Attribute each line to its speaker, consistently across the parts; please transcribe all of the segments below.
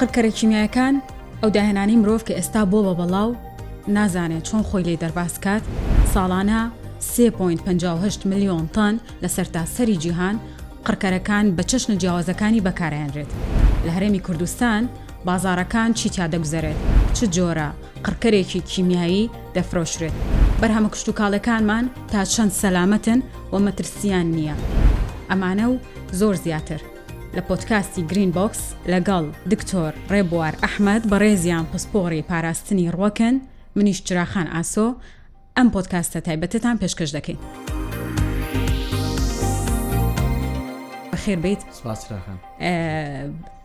Speaker 1: قڕکەرە کیمیایەکان ئەو داهێنانی مرۆڤ کە ئێستا بۆ بە بەڵاو نازانێت چۆن خۆی لی دەرباز کات ساڵانە 3.5 میلیۆن تان لە سەرتاسەری جیهان قڕکەرەکان بە چەشنە جیاوازەکانی بەکارێنرێت لە هەرێمی کوردستان بازارەکان چیتیا دەگوزارێت چ جۆرە قڕکەرێکی کیمیایی دەفرۆشرێت، بەرهەمە کشتوکاڵێکانمان تا چەند سەلامەتن و مەترسییان نییە؟ ئەمانە و زۆر زیاتر لە پۆدکاستی گرین بۆکس لەگەڵ دکتۆر ڕێبوار ئەحمەد بەڕێزیان پسپۆڕی پاراستنی ڕووەکن، منیش چراخان ئاسۆ ئەم پۆدکاستە تایبەتەتان پێشکەش دەکەین. بەخێربێیت. سوپاس چراخان.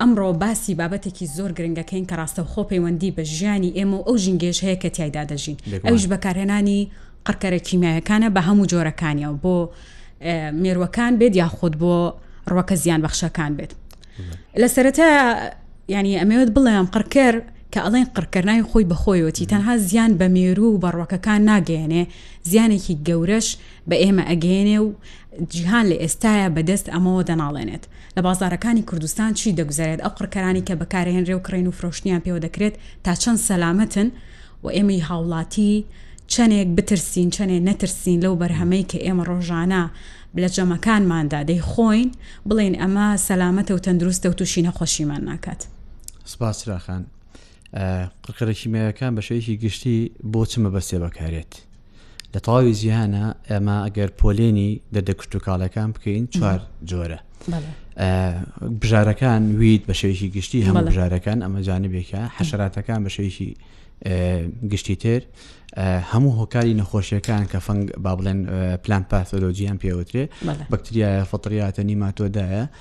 Speaker 1: ئەمڕۆ باسی بابەتێکی زۆر گرنگەکەین کە ڕاستەوخۆ پەیوەندی بە ژیانی ئێمە و ئەو ژینگەش هەیە کە تایدا دەژین ئەوش بەکارهێنانی قڕکەرە کیمایەکانە بە هەموو جۆرەکانیەوە بۆ مێروەکان بێت یاخود بۆ ڕوەکە زیان بەخشەکان بێت لە سەرەتا ینی ئەمەوێت بڵێم قڕکەر کە ئەڵێن قڕکردناوی خۆی بەخۆیەتی تەنها زیان بە مێرو و بەڕوەکەکان ناگەێنێ زیانێکی گەورەش بە ئێمە ئەگەێنێ و جیهان لە ئێستایا بە دەست ئەمەوە دەناڵێنێت لە بازارەکانی کوردستان چی دەگوزەرێت، ئەو قڕکەرانی کە بەکارهێنرێ و کڕین و فرۆشتنیان پێوە دەکرێت تا چەند سەلامەتن و ئێمەی هاوڵاتی چەنێک بترسین چەنێ نەترسین لەو بەرهەمەی کە ئێمە ڕۆژانە لە جەمەکانماندا دەیخۆین بڵێین ئەمە سەلامەتە و تەندروستە و تووشی نەخۆشیمان ناکات.
Speaker 2: سپاس راخان قڕکەرە شیمایەکان بە شەیەکی گشتی بۆ چمە بەسێ بەکارێت لە تەواوی جیهانە ئەمە ئەگەر پۆلێنی دەردە کشتتوکالەکان بکەین چوار جۆرە بژارەکان ویت بە شێوەیەکی گشتی هەمە بژارەکان ئەمە جانبێکە حەشراتەکان بە شێوەیەکی گشتی تر هەموو هۆکاری نەخۆشیەکان کە فەنگ با بڵێن پلان پاسۆلۆژیان پێوترێ بەکتریایە فطریاتە نیماتۆدایە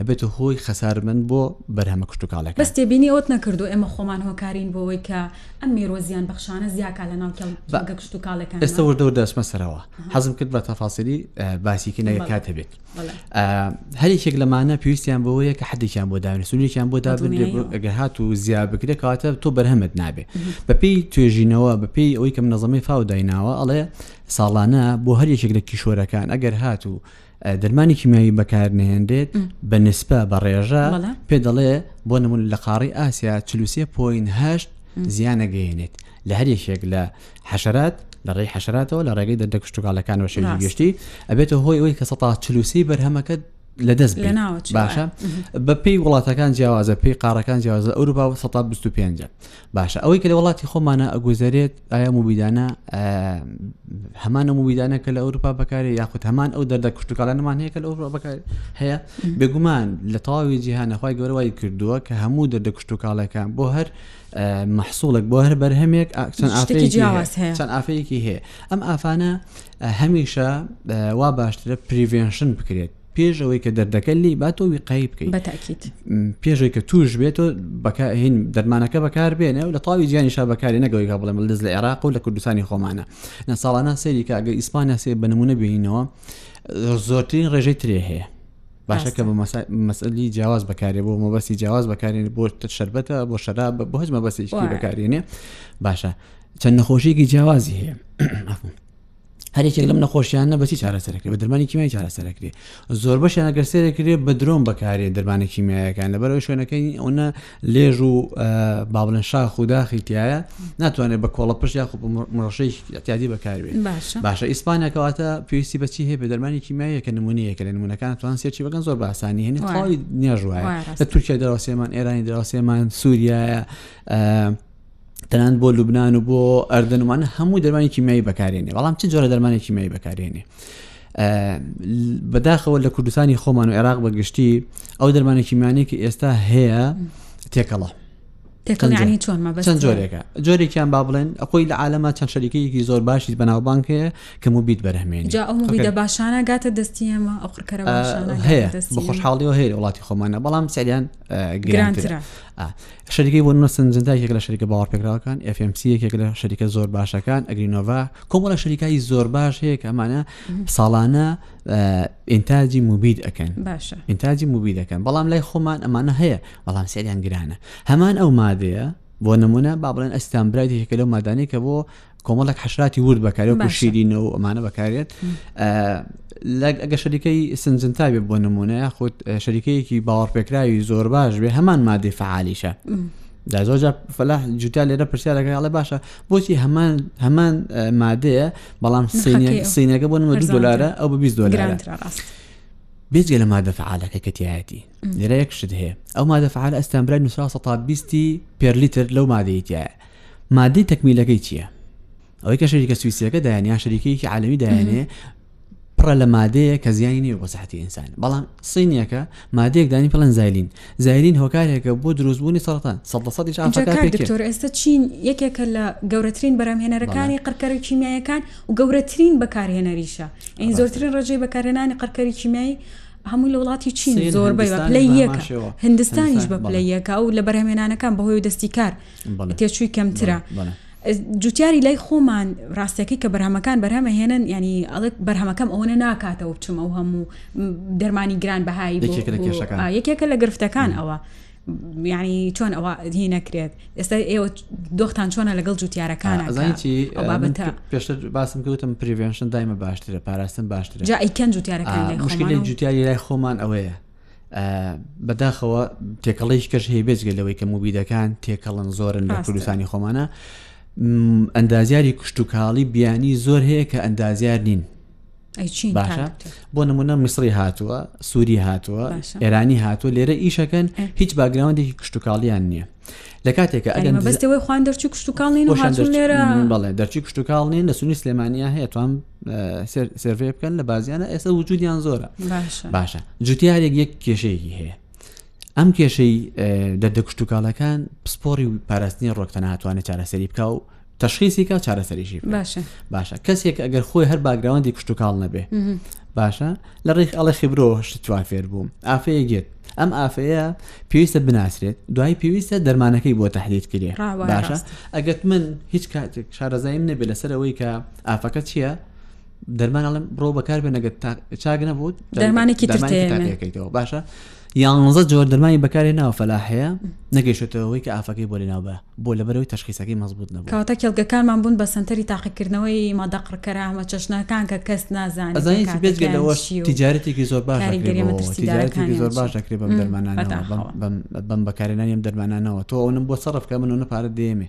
Speaker 2: ئەبێتە هۆی خەسارمەند بۆ بەرهەمە کشتوکاڵەکان.
Speaker 1: بەس تێبینی ئەوەت نەکردوە ئێمە خۆمان هۆکارین بۆوەی کە ئەم مێروە زیان بەخشانە زیاکا لە ناو کێڵگە کشتوکاڵەکانمان؟
Speaker 2: ئێستا وردەور دەچمە سەرەوە حەزم کرد بە تەفاسیلی باسی کەین ئەگەر کات هەبێت هەر یەکێک لەمانە پێویستیان بەوەیە کە حەدێکیان بۆ دابنێت سنوورێکیان بۆ دابنرێت ئەگەر هات و زیا بکرێت کەواتە تۆ بەرهەمت نابێت بەپێی توێژینەوە بەپێی ئەوەی کەم نەزەمەی فاو دایناوە ئەڵێ ساڵانە بۆ هەر یەکێک لە کیشوەرەکان ئەگەر هات و دەرمانی کیمیاوی بەکار نهێنرێت بە نسپە بە ڕێژە پێ دەڵێ بۆ نمون لە قاڕی ئاسیا چلوسێ پوین هەشت زیانە گەێنێت لە هەر یەکێک لە حەشرات لە ڕێی حەشراتەوە لە ڕێگەی دەردە کشتتوکالەکانەوە شێژی گشتی ئەبێتە هۆی ئەوی کە سە چلوسی بەرهەمەکە لە دەست باشە بە پێی وڵاتەکان جیاوازە پێی قارەکان جیاوازە ئەوروپا و 125 باشە ئەوەی کە لە وڵاتی خۆمانە ئەگوزەرێت ئایا موبیدانە هەمان موبیدانە کە لە ئەوروپا بەکارێ یاخود هەمان ئەو دەردە کوشتتوکالانمان هەیە کە لە ئەوروپا بەکار هەیە بێگومان لە تەواوی جیهانەخوای گەوروای کردووە کە هەموو دەردە کوشتتوکاڵەکان بۆ هەر مححصولێک بۆ هەر بەرهەمێک چەند چەند ئافەیەکی هەیە ئەم ئافانە هەمیشە وا باشترە پریڤێنشن بکرێت پێش ئەوەی کە دەردەکە لی با تۆ وقایی بکەیت
Speaker 1: بەتاکیت
Speaker 2: پێشەوەی کە توش بێت و بەکهین دەرمانەکە بەکار بێنێ و لە تاوی جیانیشا بەکاری نەگەوەی کا بڵێم دز لە عێراق و لە کوردستانی خۆمانە نە ساڵانە سەریکە ئەگە ئیسپانیا سێ بنمونە بینینەوە زۆرترین ڕێژەی ترێ هەیە باشە کە بە مەسلی جیاواز بەکارێ بۆ مەبەستی جیاواز بەکارێن بۆ شربەتە بۆ شەرا بە هەز مەبەستێکی بەکارێنێ باشە چەند نەخۆشیێکی جیاوازی هەیە هەر یەکێک لەم نەخۆشیانە بەچی چارەسەرەکرێ بە دەرمانی کیمای چارەسەرەکرێ زۆربەشیان ئەگەر سێرەکرێ بە درۆن بەکارێ دەرمانە کیمیایەکان لەبەرەوەی شوێنەکەی ئەوە لێژ و باڵن شاخ و داخی تایە ناتوانێت بە کۆڵە پشت یاخ مڕشەی احتیادی بەکارێ باشە ئیسپانەکەواتە پێویستی بەچی هەیە بە دەرمانی کیمایە کە نمونەیە کە لە نمونونەکان توان سێکی بەگەن زۆر باسانی هێنی تەواوی نێژوایە لە تورکیا دراوسێمان ئێرانی دراوسێمان سووریایە تەنان بۆ لوبناان و بۆ ئەردەنمانە هەموو دەرمانی کیمیایی بەکارێنێ بەڵام چ جۆرە دەرمانی کیمیایی بەکارێنێ بەداخەوە لە کوردستانی خۆمان و عێراق بەگشتی ئەو دەرمانی کیمانێک ئێستا هەیە تێکەڵە چەند جۆرێکە جۆرێکیان با بڵێن ئەخۆی لە عالەما چەند شەریکەیەکی زۆر باشی بەناوبانک هەیە کە موبیت بەرهمێن
Speaker 1: باشانە گاتە دەستی ئەمە ئەوقرکەرە
Speaker 2: هەیە بە خۆشحاڵیەوە هەیە وڵاتی خۆمانە بەڵام سەریان گرانترە شەریکەی بۆ نووسن زندا یەکێک لە شەریکە باوەڕپێکراوەکان FMC یەکێک لە شەریکە زۆر باشەکان ئەگرینۆڤا کۆمەڵە شەریکایی زۆر باش هەیە کە ئەمانە ساڵانە ئینتاجی موبید ئەەکەن باشە ئینتاجی موبی دەکەن بەڵام لای خۆمان ئەمانە هەیە بەڵام سەریان گرانە هەمان ئەو مادەیە بۆ نمونە با بڵێن ئەستان برایدێکە لەو مادانەی کە بۆ کۆمەڵێک حشراتی ورد بەکاری وەکو باشە. شیرینە و ئەمانە بەکارێت لەگ ئەگە شەریکەی سنجنتا بێ بۆ نمونەیە خۆت اه، شەریکەیەکی باوەڕپێکراوی زۆر باش بێ هەمان مادەی فعالیشە دا زۆر جار فلاح جوتیا لێرە پرسیارەکە یاڵێ باشە بۆچی هەمان هەمان اه، مادەیە بەڵام نرخەکەی سینە- ئەو. سینەکە بۆ نمە دو هەرزانتر. دلارە ئەو بە 20 دلارە گرانترە ڕاست بێجگە لە مادە فعالەکە کەتیایەتی لێرە یەک شت هەیە ئەو مادە فعال ئەستان برای نووسرا 120 پێرلیتر لەو مادەیەتیایە مادەی تەکمیلەکەی چییە؟ ئەوەی کە شەریکە سویسەکە دایان یان شەریکەیەکی عالمی دایانێ پڕە لە مادەیە کە زیانی نیە بۆ سەحتی ئینسان بەڵام سینیەکە مادەیەک دانی پڵەن زایلین زایلین هۆکارێکە بۆ دروستبوونی سەڵتان
Speaker 1: سەدەسەدیشکار ئێستا چین یەکێکە لە گەورەترین بەرامهێنەرەکانی قڕکەرە کیمیایەکان و گەورەترین بەکارهێنەریشە ئەین زۆرترین ڕێژەی بەکارهێنانی قڕکەری کیمیایی هەموو لە وڵاتی چین زۆربەی بە پلەی یەکە هندستانیش بە پلەی یەکە و لە بەرهمێنانەکان بەهۆی دەستی کار تێچووی کەمترە جوتیاری لای خۆمان ڕاستەکەی کە بەرهەمەکان بەرهەمە هێنن ینی ئەڵێ بەرهەمەکەم ئەوەنە ناکاتەوە بچمە و هەموو دەرمانی گران بەهایی یەکێکە لە گرفتەکان ئەوە. ینی چۆن ئەوە هی نەکرێت ئێستا ئێوە دۆختان چۆنە لەگەڵ جوتیارەکان
Speaker 2: پێشتر باسم کەوتم پریڤێنشن دایمە باشترە پاراستن باشتر
Speaker 1: جا ئەیکەن جوتیارەکان
Speaker 2: مشکلی جوتیاری لای خۆمان ئەوەیە بەداخەوە تێکەڵی کەش هەیە بێجگە لەوەی کە موبیدەکان تێکەڵن زۆرن لە کوردستانی خۆمانە ئەندازیاری کشتتوکاڵی بیانی زۆر هەیە کە ئەندازیار نین باشە بۆ نمونە میسری هاتووە سووری هاتووە ئێرانی هاتووە لێرە ئیشەکەن هیچ باگراوندێکی کشتتوکاڵیان نییە لە کاتێکە ئەگەن
Speaker 1: بەستەوەی خوان دەرچوو کشتتوکڵ نین
Speaker 2: بەڵێ دەرچی کشتتوکڵ نین لە سونی سلێمانیا هەیە توان سرێ بکەن لە بازیانە ئێستا وجودیان زۆرە باشە جوتیارێک یەک کێشەیەکی هەیە ئەم کێشەی دەردە کشتتوکالەکان پسپۆری و پاراستنی ڕۆکتەناتوانێت چارەسەری بکە و تشخیسی کا چارەسەریشی
Speaker 1: باشە
Speaker 2: باشە کەسێک ئەگەر خۆی هەر باگراوەندی کشتتوکاڵ نەبێ باشە لە ڕێک ئەڵە خبرۆ شتوان فێر بوو ئافەیە گێت ئەم ئافەیە پێویستە بناسرێت دوای پێویستە دەرمانەکەی بۆ تهدید کرێ باشە ئەگەت من هیچ کاتێک شارەزایم نەبێ لەسەرەوەی کە ئافەکە چییە؟ دەرمانڵم بڕۆ بەکار بێنەگەت چاک نەبوو
Speaker 1: دەرمانێکی
Speaker 2: ترەکەیتەوە باشە یانزە جۆر دەرمانی بەکارهێناوە فەلاح هەیە نەگەیشتەوەی کە ئافەکەی بۆ لێناو بە بۆ لەبەرەوەی تەشخیسەکەی مەزبوط نەبوو
Speaker 1: کاتە کێڵگەکانمان بوون بە سەنتەری تاقیکردنەوەی مادەقڕکەرە هەمە چەشنەکان کە کەس نازانانی
Speaker 2: بێجگە لەوە تیجارەتێکی زۆر باش تیجارەتێکی زۆر باش دەکرێت بەم دەرمانانەوە بەم بەکارێنانیم دەرمانانەوە تۆ ئەوەم بۆ
Speaker 1: سەرف کە منەوە پارە دێمێ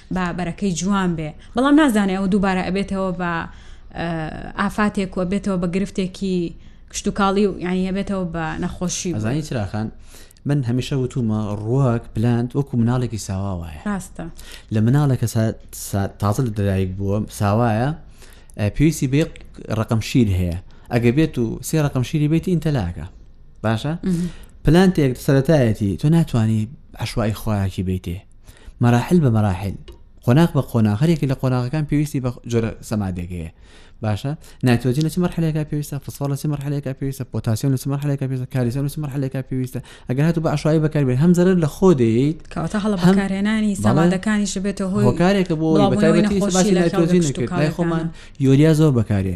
Speaker 1: با بەرەکەی جوان بێ بەڵام نازانێ ئەو دووبارە ئەبێتەوە بە ئافاتێک و بێتەوە بە گرفتێکی کشتتوکاڵی و یانی هەبێتەوە بە نەخۆشی
Speaker 2: بزانانی چراخان من هەمیشە وتومە ڕوەک پلانت وەکو مناڵێکی ساوا وایە
Speaker 1: ڕاستە
Speaker 2: لە مناڵێکە تازە لە دەرایک بووە ساوایە پێویستی بێ ڕقم شیر هەیە ئەگە بێت و سێ ڕقم شیری بێتی ئینتەلاکە باشە پلانتێک سەتایەتی تۆ ناتانی عشوایی خۆراکی بیتێ مەراحل بە مەراحل قۆناغ بە قۆناغ هەرێکی لە قۆناغەکان پێویستی بە جۆرە سەمادێک هەیە باشە نایتۆجین لە چ مەرحلەکە پێویستە فسفۆر لە چ مەرحلەکە پێویستە پۆتاسیۆم لە چ مەرحلەکە پێویستە کالیسۆم لە چ مەرحلەکە پێویستە ئەگەر هاتو بە عشایی بەکاربێت هەم زەرەر لە خۆ دەیت
Speaker 1: کەواتە هەڵە هەم- بەکارهێنانی بەڵێ. سەمادەکانی شبێتە هۆی
Speaker 2: هۆکارێکە بۆ بڵاوبوونەوەی
Speaker 1: بەتایبەتی نەخۆشی
Speaker 2: باسی لە کێڵگە نایتۆجینە کرد لای گشتوکاڵیەکانە. خۆمان یۆریا زۆر بەکارێ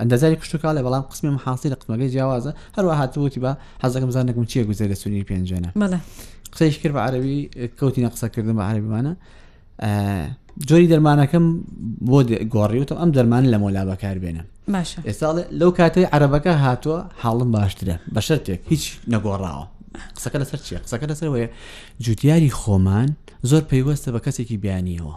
Speaker 2: ئەندازیاری کشتوکاڵە بەڵام قسمی محاسی لە قسمەکەی جیاوازە هەروە هاتو وتی بە حەزەکەم زانەکم چیە گوزەر لە سوری پێنجێنە قسەیش کرد بە عربی کەوتینە قسەکردن بە عربیمانە جۆری دەرمانەکەم بۆ گۆڕی وتم ئەم دەرمان لە مۆلا بەکار بێنە ئێستا لەو کاتەی عربەکە هاتووە حاڵم باشترە بە شەرتێک هیچ نەگۆڕاوە قسەکە لەسەر چیە قسەکە لەسەر وەیە جوتیاری خۆمان زۆر پەیوەستە بە کەسێکی بیانیەوە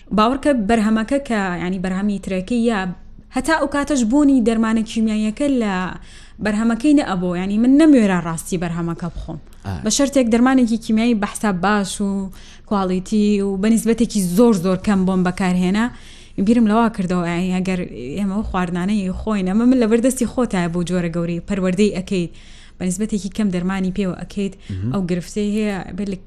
Speaker 1: باوەڕکە بەرهەمەکە کە ینی بەرهەمی ترەکەی یا هەتا ئەو کاتەش بوونی دەرمانە کیمیاییەکە لە بەرهەمەکەی نە ئەبوو ینی من نەمێرا ڕاستی بەرهەمەکە بخۆم بە شەرتێک دەرمانێکی کیمیایی بەحساب باش و کواڵیتی و بەنیسبەتێکی زۆر زۆر کەم بۆم بەکارهێنا بیرم لەوا کردەوە ئەگەر ئێمە خواردانەی خۆین ئەمە من لە بەردەستی خۆتای بۆ جۆرە گەوری پەروەردەی ئەەکەیت بەنسبەتێکی کەم دەرمانی پێوە ئەەکەیت ئەو گرفتەی هەیە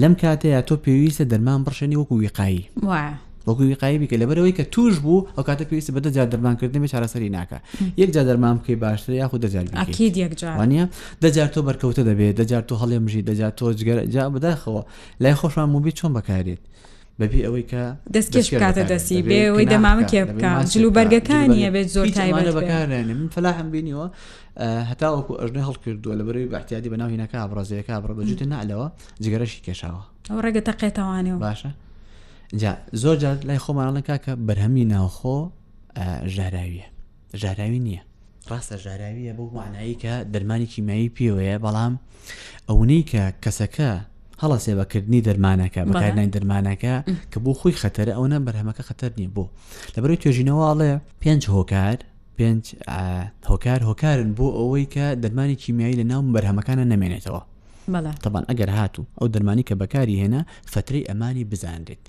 Speaker 2: لەم کاتەیە تۆ پێویستە دەرمان بڕشێنی وەکو ویقایی وەکو ویقایی بکە لەبەرەوەی کە توش بوو ئەو کاتە پێویستە بە دەجار دەرمانکردن بە چارەسەری ناکە یەک جا دەرمان بکەی باشتر یاخود دەجارانە دەجار تۆ بەرکەوتە دەبێت دەجار تۆ هەڵێ مژی دەجار تۆ جگەر جا بەداخەوە لای خۆشمان موبی چۆن بەکارێت بەبێ ئەوەی کە
Speaker 1: دەستکێش بکاتە دەستی بێ ئەوەی دەمامکێ بکە جلو بەرگەکانی بێت زۆر
Speaker 2: تایبەت بەکارێنێ من فلاحم بینیوە هەتاوەکو ئەژنێ هەڵکردووە لە بەرەوەی بەحتیادی بە ناوی نەکە بڕازەکە بڕ بەجووتی نالەوە جگەرەشی کێشاوە
Speaker 1: ئەو ڕێگە تەقێتەوانێ
Speaker 2: باشە جا زۆر جار لای خۆمانڵە کاکە بەرهەمی ناوخۆ ژاراویە ژاراوی نییە ڕاستە ژاراویە بۆ مانایی کە دەرمانی کیمایی پێوەیە بەڵام ئەونەی کە کەسەکە هەڵە سێبەکردنی دەرمانەکە بەکارنای دەرمانەکە کە بۆ خۆی خەتەرە ئەوە بەرهەمەکە خەتەر نییە بۆ لەبەرەوەی توێژینەوەڵێ پێنج هۆکار پێنج هۆکار هۆکارن بۆ ئەوەی کە دەرمانی کیمیایی لە ناو بەرهەمەکانە نەمێنێتەوە تەبان ئەگەر هاتوو ئەو دەرمانی کە بەکاری هێنا فتری ئەمانی بزانرێت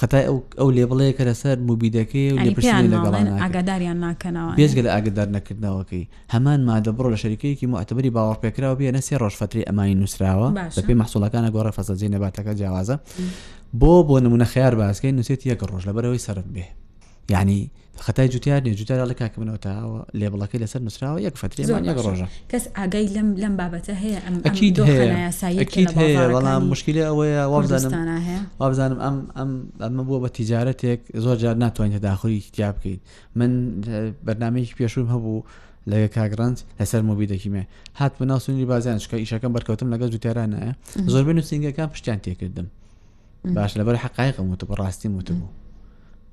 Speaker 2: خەتای ئەو ئەو لێبڵەیە کە لەسەر موبیدەکەی و لێپرسینی لەگەڵان
Speaker 1: ئاگاداریان ناکەنەوە
Speaker 2: بێجگە لە ئاگدار نەکردنەوەکەی هەمان مادە بڕۆ لە شەریکەیەکی معتبری باوەڕ پێکراوە بێ نە سێ ڕۆژ فتری ئەمانی نووسراوە بە پێی مەحسوڵەکانە گۆڕە فەسەجی نەباتەکە جیاوازە بۆ بۆ نمونە خیار باسکەی نووسێت یەک ڕۆژ لەبەرەوەی سەرف بێ یعنی خەتای جوتیار نیە جوتیار لە کاک منەوە تاوە لێبڵەکەی لەسەر نووسراوە یەک فترێمان یەک ڕۆژە
Speaker 1: کەس ئاگای لەم لەم بابەتە هەیە ئەم
Speaker 2: ئەکیید هەیە بەڵام مشکلی ئەوەیە وابزانم وابزانم ئەم ئەم ئەمە بووە بە تیجارەتێک زۆر جار ناتوانین تداخلی تیا بکەیت من بەرنمەیەکی پێشوم هەبوو لە کاگرانت لەسەر موبی دەکیمێ هات بە ناوسنی بازیان شکە ئیشەکەم بەرکەوتم لەگەڵ جوتیارانە زۆربەی نووسنگەکان پشتیان تێکردم باش لەبەر حقایقم وتە بە ڕاستیم وتبوو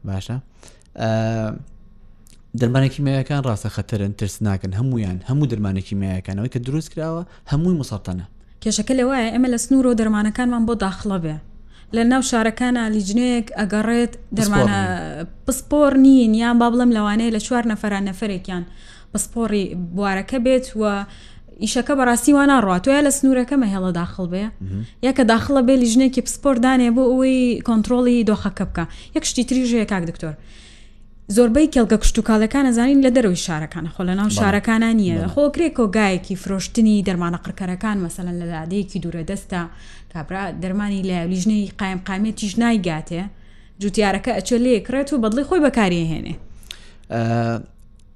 Speaker 2: باشە دەرمانێکی مەیەکان ڕاستە خەتەرن ترس ناکەن هەمویان هەموو دەرمانێکی مەیەکانەوەی کە دروست کراوە هەمووی مسەتەنە
Speaker 1: کێشەکە لە وایە ئەمە لە سنوور و دەرمانەکانمان بۆ داخڵە بێ لە ناو شارەکانە لیجنەیەک ئەگەڕێت دەرمانە پسپۆر نین یان با بڵم لەوانەیە لە چوار نەفران نەفرێکیان پسپۆڕی بوارەکە بێت و ئیشەکە بەڕاستی وا ناڕات تۆیا لە سنوورەکە مەهێڵە داخل بێ یا کە داخلە بێ لیژنێکی پسپۆر دانێ بۆ ئەوەی کۆنتترۆڵی دۆخەکە بکە یەک شتی تریژەیە کاک دکتۆر زۆربەی کێڵگە کشتتوکالەکان زانین لە دەروی شارەکان خۆ لە ناو شارەکانە نییە خۆکرێک کۆگایەکی فرۆشتنی دەرمانە قڕکەرەکان مەسەن لە لادەیەکی دوورە دەستە کابرا دەرمانی لە لیژنەی قایم قامێتیش نایگاتێ جوتیارەکە ئەچێ لێ کڕێت و بەدڵی خۆی
Speaker 2: بەکاریهێنێ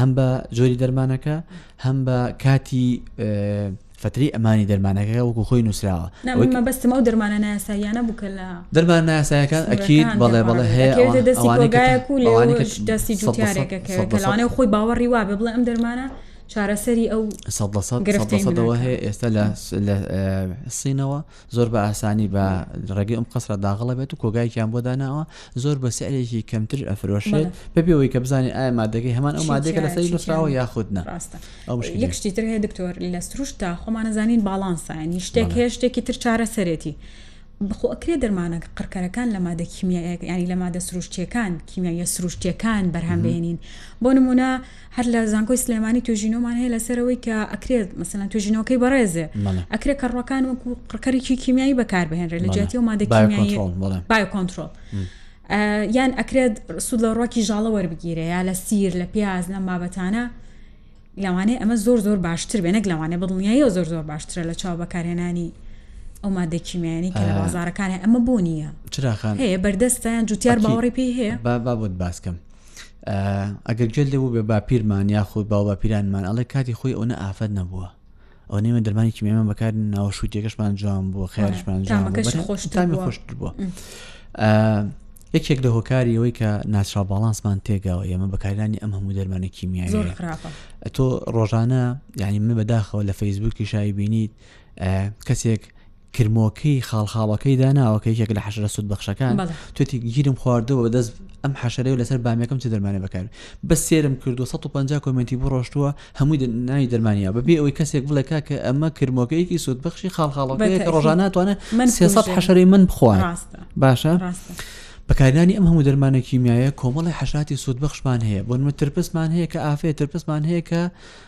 Speaker 2: هەم بە جۆری دەرمانەکە هەم بە کاتی فتری ئەمانی دەرمانەکە وەکو خۆی نووسراوە
Speaker 1: بەستمە و دەرمانە ناساییانە بووکە لە
Speaker 2: دەرمان ناسایەکان ئەکییت بەڵێ بەڵێ
Speaker 1: هەیەوانەکەوانەی خۆی باوەڕی وابێ بڵێ ئەم دەرمانە چارەسەری ئەو
Speaker 2: سەدەوە هەیە ئێستا لە سینەوە زۆر بە ئاسانی بە ڕێگەی ئەم قەسرە داغڵە بێت و کۆگایکیان بۆ داناوە زۆر بە سعرێکی کەمتر ئەفرۆشێت بەبێەوەی کە بزانانی ئایا مادەکەی هەمان ئەو مادەکە لە سەری نووسراوە یاخود نە ڕاستە
Speaker 1: یەک شتی تر هەیە دکتۆر لە سروشتا خۆمانەزانین باڵانسایانی شتێک هەیە شتێکی تر چارە سەرێتی. بخۆ ئەکرێ دەرمانە قڕکەرەکان لە مادە کیمیایەک ینی لە مادە سروشتیەکان کیمیایە سروشتیەکان بەرهەمبێنین بۆ نمونە هەر لە زانکۆی سلێمانی توژینۆمان هەیە لەسەرەوەی کە ئەکرێت مەسەن توژینۆکەی بەڕێزێ ئەکرێت کەڕوەکان وەکو قڕکەرێکی کیمیایی بەکار بهێنرێت لە جیاتی و مادە بای کۆنتترۆل. یان ئەکرێت سوود لە ڕۆکی ژاڵە وەربگیرێ یا لە سیر لە پیاز لەم بابەتانە لەوانەیە ئەمە زۆر زۆر باشتر بێ نەک لەوانێ بڵنیاییەوە زۆر زۆر باشترە لە چاو بەکارهێنانی ئەو مادەکیمیانی کە لە بازارەکانی ئەمە بوو نییە
Speaker 2: چراخان
Speaker 1: هەیە بەردەستیان جوتیار باوەڕی پێ هەیە با
Speaker 2: بابوت باسکەم ئەگەر گوێت لێ بوو بێ باپیرمان یاخود باو باپیرانمان ئەڵێ کاتی خۆی ئەوە ئافرەت نەبووە ئەو نێمە دەرمانی کیمێمە بەکار ناوە شووتێکەکەشمان جوان بووە خیارشمان خۆشتامی خۆشتر بووە یەکێک لە هۆکاری ئەوەی کە ناچرا باڵانسمان تێگاوە ئێمە بەکارانی ئەم هەموو دەرمانە کیمیایی تۆ ڕۆژانە یعنی من بەداخەوە لە فەیسبووکی شای بینیت کەسێک کرمۆکەی خاڵ خاڵەکەی داناوە کە یەکێک لە حەشرە سود بەخشەکان بەڵێ. توێتی گیرم خواردەوە دەست ئەم حەشرەی و لەسەر بامەکەم چ دەرمانە بەکار بە سێرم کردو 150 کۆمنتی بۆ ڕۆشتووە هەمووی دە- ناوی دەرمانیا بەبێ ئەوەی کەسێک بڵێ کاکە ئەمە کرمۆکەیەکی سود بەخشی خاڵ خاڵەکەیە کە بەتەئکید. ڕۆژانە ناتوانێت من 300 کوژێن. حەشرەی من بخوات ڕاستە باشە ڕاستە بەکاردانی ئەم هەموو دەرمانە کیمیایە کۆمەڵی حەشراتی سوودبەخشمان هەیە بۆ نمە ترپسمان هەیە کە ئافەیە ترپسمان هەیە کە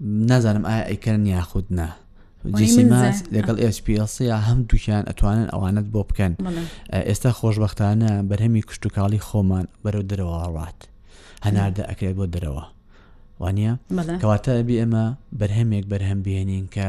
Speaker 2: نازانم ئایا ئەیکەن یاخود نا جیسیماس لەگەڵ ئسپسی هەم دووشیان ئەتوانن ئەوانت بۆ بکەن ئێستا خۆشببختانە بەرهەمی کشتتوکاڵی خۆمان بەرەو درەوە هەڵات هەناردە ئەکرێت بۆ درەوە وانە کەواتە بێ ئەمە بەرهەمێک بەرهەم بێنین کە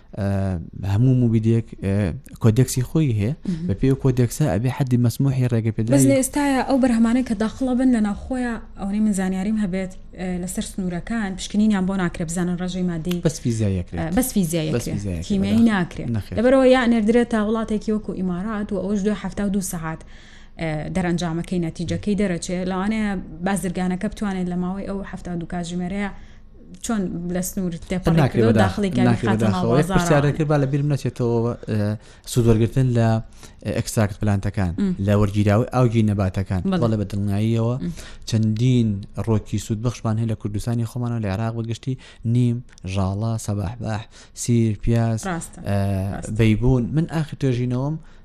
Speaker 2: هەموو موبیدێک کۆدەکسی خۆی هەیە بە پێ کۆدەکسە ئەبێ حدی مەسموحی ڕێگە پێ
Speaker 1: لە ئێستاە ئەو بەرهمانە کە داخڵە بن لە ناوخۆیان ئەوەی من زانیاریم هەبێت لەسەر سنوورەکان پشکنینیان بۆ ناکرێت بزانن ڕژەی مادی
Speaker 2: بەس فیزیایەک
Speaker 1: بەس فیزیایکیمەی ناکرێت لەبەرەوە یا نێردرێت تا وڵاتێکی وەکو ئیمارات و ئەوش دوێ هەفتا دو سەعات دەرەنجامەکەی نەتیجەکەی دەرەچێت لەوانەیە بازرگانەکە بتوانێت لە ماوەی ئەو هەفتا دوو کاژمێرەیە چۆن لە سنوور
Speaker 2: داخڵیکەخڵێکەکە با لە بیرم نەچێتەوە سوودوەرگتن لە ئەکساکت پلانتەکان لە وەرگیراوی ئاوگی نەباتەکان بەڵێ بە دڵناییەوە چەندین ڕۆکی سوود بەخشمان هەیە لە کوردستانی خۆمانەوە لە عراق بەگشتی نیم ژاڵا سەباح باح سیر پیاز بەیبوون من ئاخر توێژینەوەم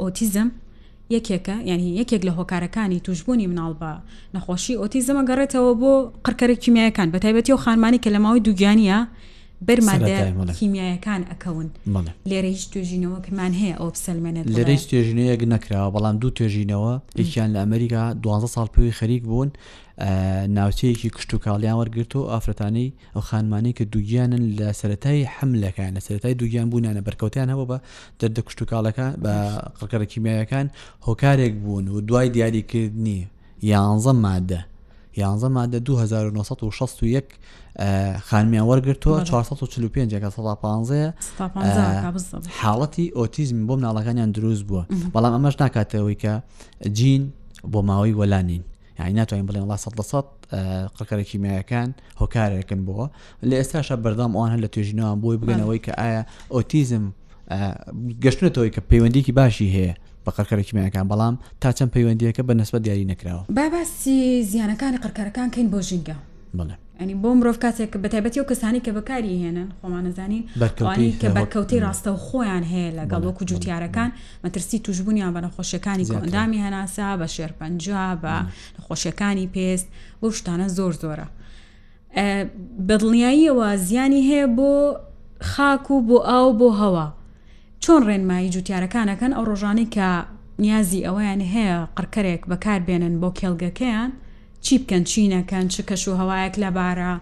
Speaker 1: ئۆتیزم یەکێکە یعنی یەکێک لە هۆکارەکانی توشببوونی مناڵ بە نەخۆشی ئۆتیزمە گەڕێتەوە بۆ قڕکەرە کیمیایەکان بە تایبەتی و خانمانی کە لە ماوەی دووگیانە بەرمادە کیمیایەکان ئەکەون لێرەیش توێژینەوەکەمان هەیە ئەو بسەلمێنێت
Speaker 2: لێرەی توێژینەیەک نەکراوە بەڵام دوو توێژینەوە یەکیان لە ئەمریکا 12 ساڵ پێوی خەریک بوون ناوچەیەکی کشت و کاڵیان وەرگرت و ئافرەتانی ئەو خانمانەی کە دووگیانن لە سەرەتای حملەکان لە سەرەتای دووگیان بوونانە بەرکەوتیان هەبوو بە دەردە کوشتتوکاڵەکان بە قڕکەرە کیمیایەکان هۆکارێک بوون و دوای دیاریکردنی یانزە مادە یانزە مادە 1960 خانمیان وەرگرتووە 445 حاڵەتی ئۆتیزم بۆ مناڵەکانیان دروست بووە بەڵام ئەمەش ناکاتەوەی کە جین بۆ ماوەی وەلانین یانی ناتوانین بڵێن وڵا سەد لە سەد قڕکەرە کیمیایەکان هۆکارێکن بۆ لە ئێستاشە بەردام ئەوان هەر لە توێژینەوەان بۆی بگەنەوەی کە ئایا ئۆتیزم گەشتنەتەوەی کە پەیوەندیکی باشی هەیە بە قەرکەرە کیمیایەکان بەڵام تا چەند پەیوەندیەکە بە نسبە دیاری نەکراوە
Speaker 1: باباسی زیانەکانی قڕکەرەکان کەین بۆ ژینگە ئەنی بۆ مرۆڤ کاتێک بە تایبەتی و کەسانی کە بەکاری هێنن خۆمانەزانین بەکەوتی کە بەکەوتی ڕاستە و خۆیان هەیە لەگەڵ وەکو جوتیارەکان مەترسی توشببوونیان بە نەخۆشیەکانی کۆندامی هەناسا بە شێرپەنجا بە نەخۆشیەکانی پێست بۆ شتانە زۆر زۆرە بەدڵنیاییەوە زیانی هەیە بۆ خاک و بۆ ئاو بۆ هەوا چۆن ڕێنمایی جوتیارەکانەکەن ئەو ڕۆژانەی کە نیازی ئەویان هەیە قڕکەرێک بەکار بێنن بۆ کێڵگەکەیان چی بکەن چی نەکەن چ کەش و هەوایەک لەبارە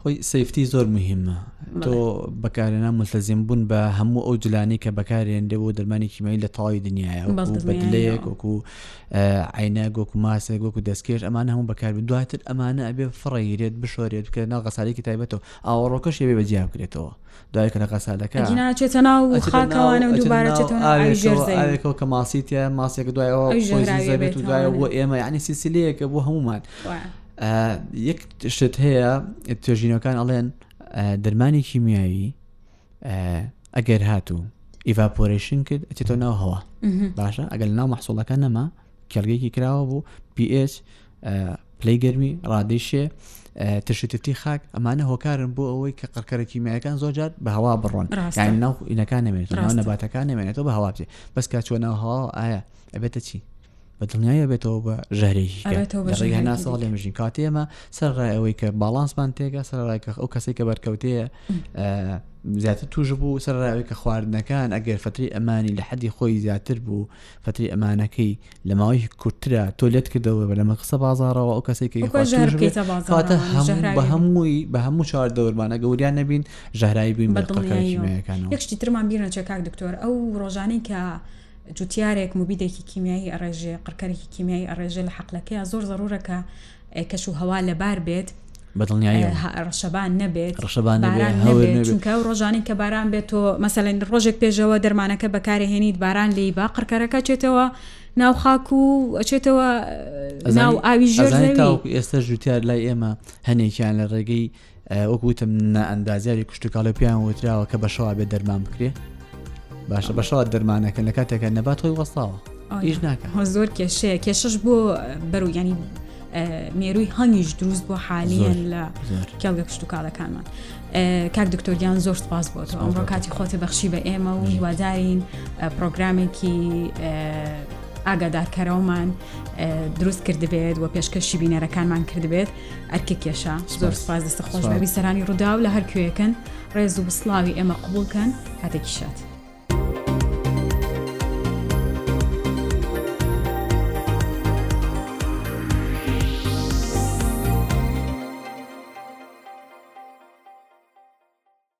Speaker 2: خۆی سفتی زۆر مهمە تۆ بەکارێنا ملتەزیم بوون بە هەموو ئەو جلانی کە بەکارێنرێ بۆ دەرمانی کیمایی لە تەواوی دنیاە بدلەیەک وەکو عینە گۆک و ماسێ گۆک و دەستکێش ئەمان هەموو بەکار دواتر ئەمانە ئەبێ فڕێت بشۆرێت بکرێت ناو غەسارێکی تایبەتەوە ئاوەڕۆکەش ێ بە جیا بکرێتەوە دایکە لە قەسالەکە
Speaker 1: ناچێتە ناو خاکەوانە دووبارەێتەوەێکەوە
Speaker 2: کە ماسیتە ماسێک دوایەوە بێت و دوایە بۆ ئێمە ینی سیسیلەیەکە بۆ هەمومان یەک شت هەیە توێژینەکان ئەڵێن دەرمانی کیمیایی ئەگەر هاتوو ئیڤپۆرشن کرد ئەچێتەوە ناو هەوە باشە ئەگەر ناو مەحسوڵەکە نەما کێڵگەیەکی کراوە بوو پH پلەی گەرمی ڕادەی شێ ترشتتی خاک ئەمانە هۆکارن بۆ ئەوەی کە قڕکەرە کیمیایەکان زۆرجار بە هەوا بڕۆن یان ناو ئینەکان نمێنێت ناو نەباتەکان نمێنێتەوە بە هەوا بێ بەس کا چۆ ناو هەوا ئایا ئەبێتە چی بە دڵنیایە بێتەوە بە ژەهرێکی هەناسەوە لێ مژین کاتێمە سەر ڕای ئەوەی کە باڵانسمان تێگە سەر ڕای کە ئەو کەسی کە بەرکەوتەیە زیاتر توش بوو سەر ڕاوی کە خواردنەکان ئەگەر فتری ئەمانی لە حەدی خۆی زیاتر بوو فتری ئەمانەکەی لە ماوەی کورتترە تۆ لێت کردەوە بە لەمە قسە بازارەوە ئەو کەسێکی کاتە بە هەمووی بە هەموو چوار دەورمانە گەوریان نەبین ژەهرایی بووین بەڵەکەەکان
Speaker 1: یەکشتی ترمان بیرە چێ کاک دکتۆر ئەو ڕۆژانەی کە جوتیارێک مبیدێکی کیمیایی ئەڕێژێ قڕکەرێکی کیمیایی ئەڕێژێ لە حەقلەکەی زۆر ضرورەکە کەش و هەوا لەبار بێت ڕەشەبان نەبێت
Speaker 2: ڕەشەبان
Speaker 1: چونکە ڕۆژانی کە باران بێت تۆ مەسەلەن ڕۆژێک پێشەوە دەرمانەکە بەکارهێنیت باران لی با قڕکەرەکە چێتەوە ناو خاک و ئەچێتەوە ناو ئاوی ژێر
Speaker 2: ئێستا جوتیار لای ئێمە هەنێکیان لە ڕێگەی وەک وتم نائەندازیاری کوشتتوکاڵی پێیان وتراوە کە بەشەوا بێ دەرمان بکرێ باشە بەشەوا دەرمانەکە لە کاتێکە نەبات خۆی وەستاوە ئیش ناکە
Speaker 1: زۆر کێشەیە کێشش بۆ بەرو ینی مێروی هەنگیش دروست بۆ حالیان لە کێڵگە کوشتتوکاڵەکانمان کاک دکتۆریان زۆر سپاس بۆ تۆ ئەمڕۆ کاتی خۆتە بەخشی بە ئێمە و هیوادارین پرۆگرامێکی ئاگادارکەرەوەمان دروست کردبێت و پێشکەشی بینەرەکانمان کردبێت ئەرکە کێشا زۆر سپاس دەستە خۆش بە بیسەرانی ڕووداو لە هەر کوێەکەن ڕێز و بسڵاوی ئێمە قوبولکەن کاتێکی شات.